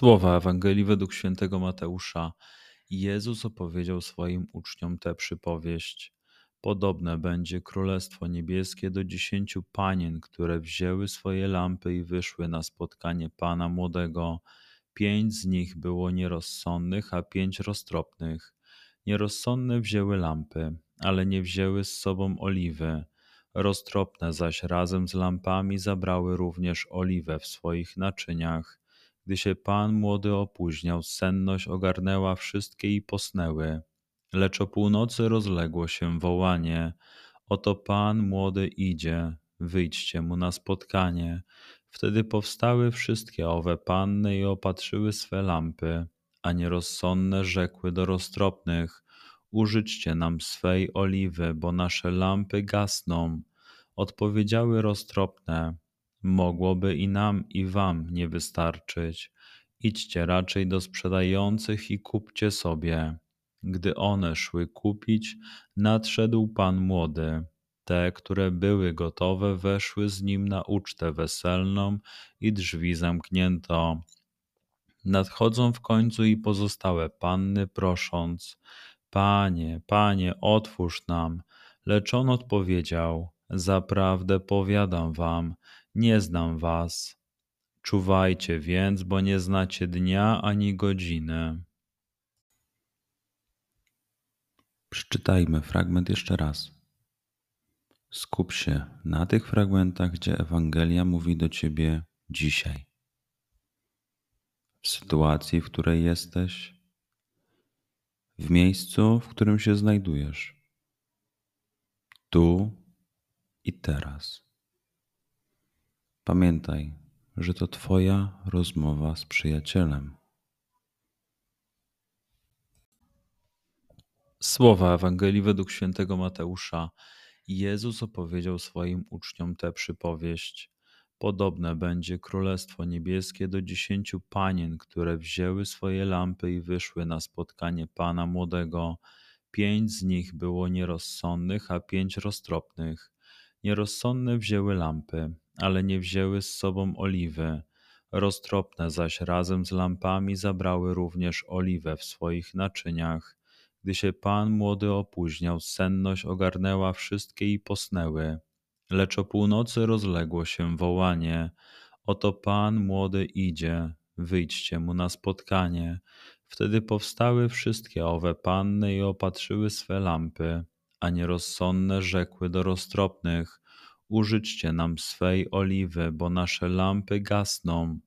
Słowa Ewangelii według świętego Mateusza. Jezus opowiedział swoim uczniom tę przypowieść. Podobne będzie Królestwo Niebieskie do dziesięciu panien, które wzięły swoje lampy i wyszły na spotkanie Pana Młodego. Pięć z nich było nierozsądnych, a pięć roztropnych. Nierozsądne wzięły lampy, ale nie wzięły z sobą oliwy. Roztropne zaś razem z lampami zabrały również oliwę w swoich naczyniach. Gdy się Pan Młody opóźniał, senność ogarnęła wszystkie i posnęły. Lecz o północy rozległo się wołanie: Oto Pan młody idzie, wyjdźcie mu na spotkanie. Wtedy powstały wszystkie owe panny i opatrzyły swe lampy, a nierozsądne rzekły do roztropnych: Użyczcie nam swej oliwy, bo nasze lampy gasną. Odpowiedziały roztropne: Mogłoby i nam, i wam nie wystarczyć. Idźcie raczej do sprzedających i kupcie sobie. Gdy one szły kupić, nadszedł pan młody. Te, które były gotowe, weszły z nim na ucztę weselną i drzwi zamknięto. Nadchodzą w końcu i pozostałe panny, prosząc: Panie, panie, otwórz nam. Lecz on odpowiedział: Zaprawdę powiadam wam, nie znam was. Czuwajcie więc, bo nie znacie dnia ani godziny. Przeczytajmy fragment jeszcze raz. Skup się na tych fragmentach, gdzie Ewangelia mówi do ciebie dzisiaj. W sytuacji, w której jesteś, w miejscu, w którym się znajdujesz, tu i teraz. Pamiętaj, że to Twoja rozmowa z przyjacielem. Słowa Ewangelii według świętego Mateusza. Jezus opowiedział swoim uczniom tę przypowieść. Podobne będzie Królestwo Niebieskie do dziesięciu panien, które wzięły swoje lampy i wyszły na spotkanie Pana Młodego. Pięć z nich było nierozsądnych, a pięć roztropnych. Nierozsądne wzięły lampy, ale nie wzięły z sobą oliwy. Roztropne zaś razem z lampami zabrały również oliwę w swoich naczyniach. Gdy się pan młody opóźniał, senność ogarnęła wszystkie i posnęły. Lecz o północy rozległo się wołanie: Oto pan młody idzie, wyjdźcie mu na spotkanie. Wtedy powstały wszystkie owe panny i opatrzyły swe lampy, a nierozsądne rzekły do roztropnych: Użyczcie nam swej oliwy, bo nasze lampy gasną.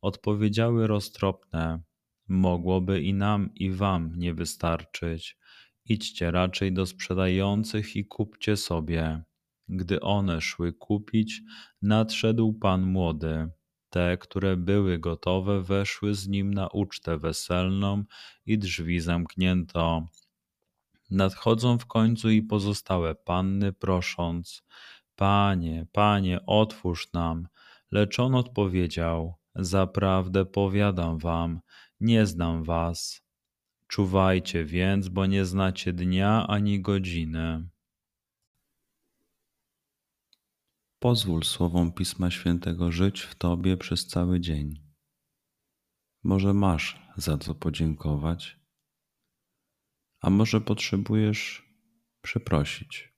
Odpowiedziały roztropne: Mogłoby i nam, i wam nie wystarczyć. Idźcie raczej do sprzedających i kupcie sobie. Gdy one szły kupić, nadszedł pan młody. Te, które były gotowe, weszły z nim na ucztę weselną i drzwi zamknięto. Nadchodzą w końcu i pozostałe panny, prosząc: Panie, panie, otwórz nam. Lecz on odpowiedział: Zaprawdę powiadam wam, nie znam was. Czuwajcie więc, bo nie znacie dnia ani godziny. Pozwól słowom Pisma Świętego żyć w Tobie przez cały dzień. Może masz za co podziękować, a może potrzebujesz przeprosić.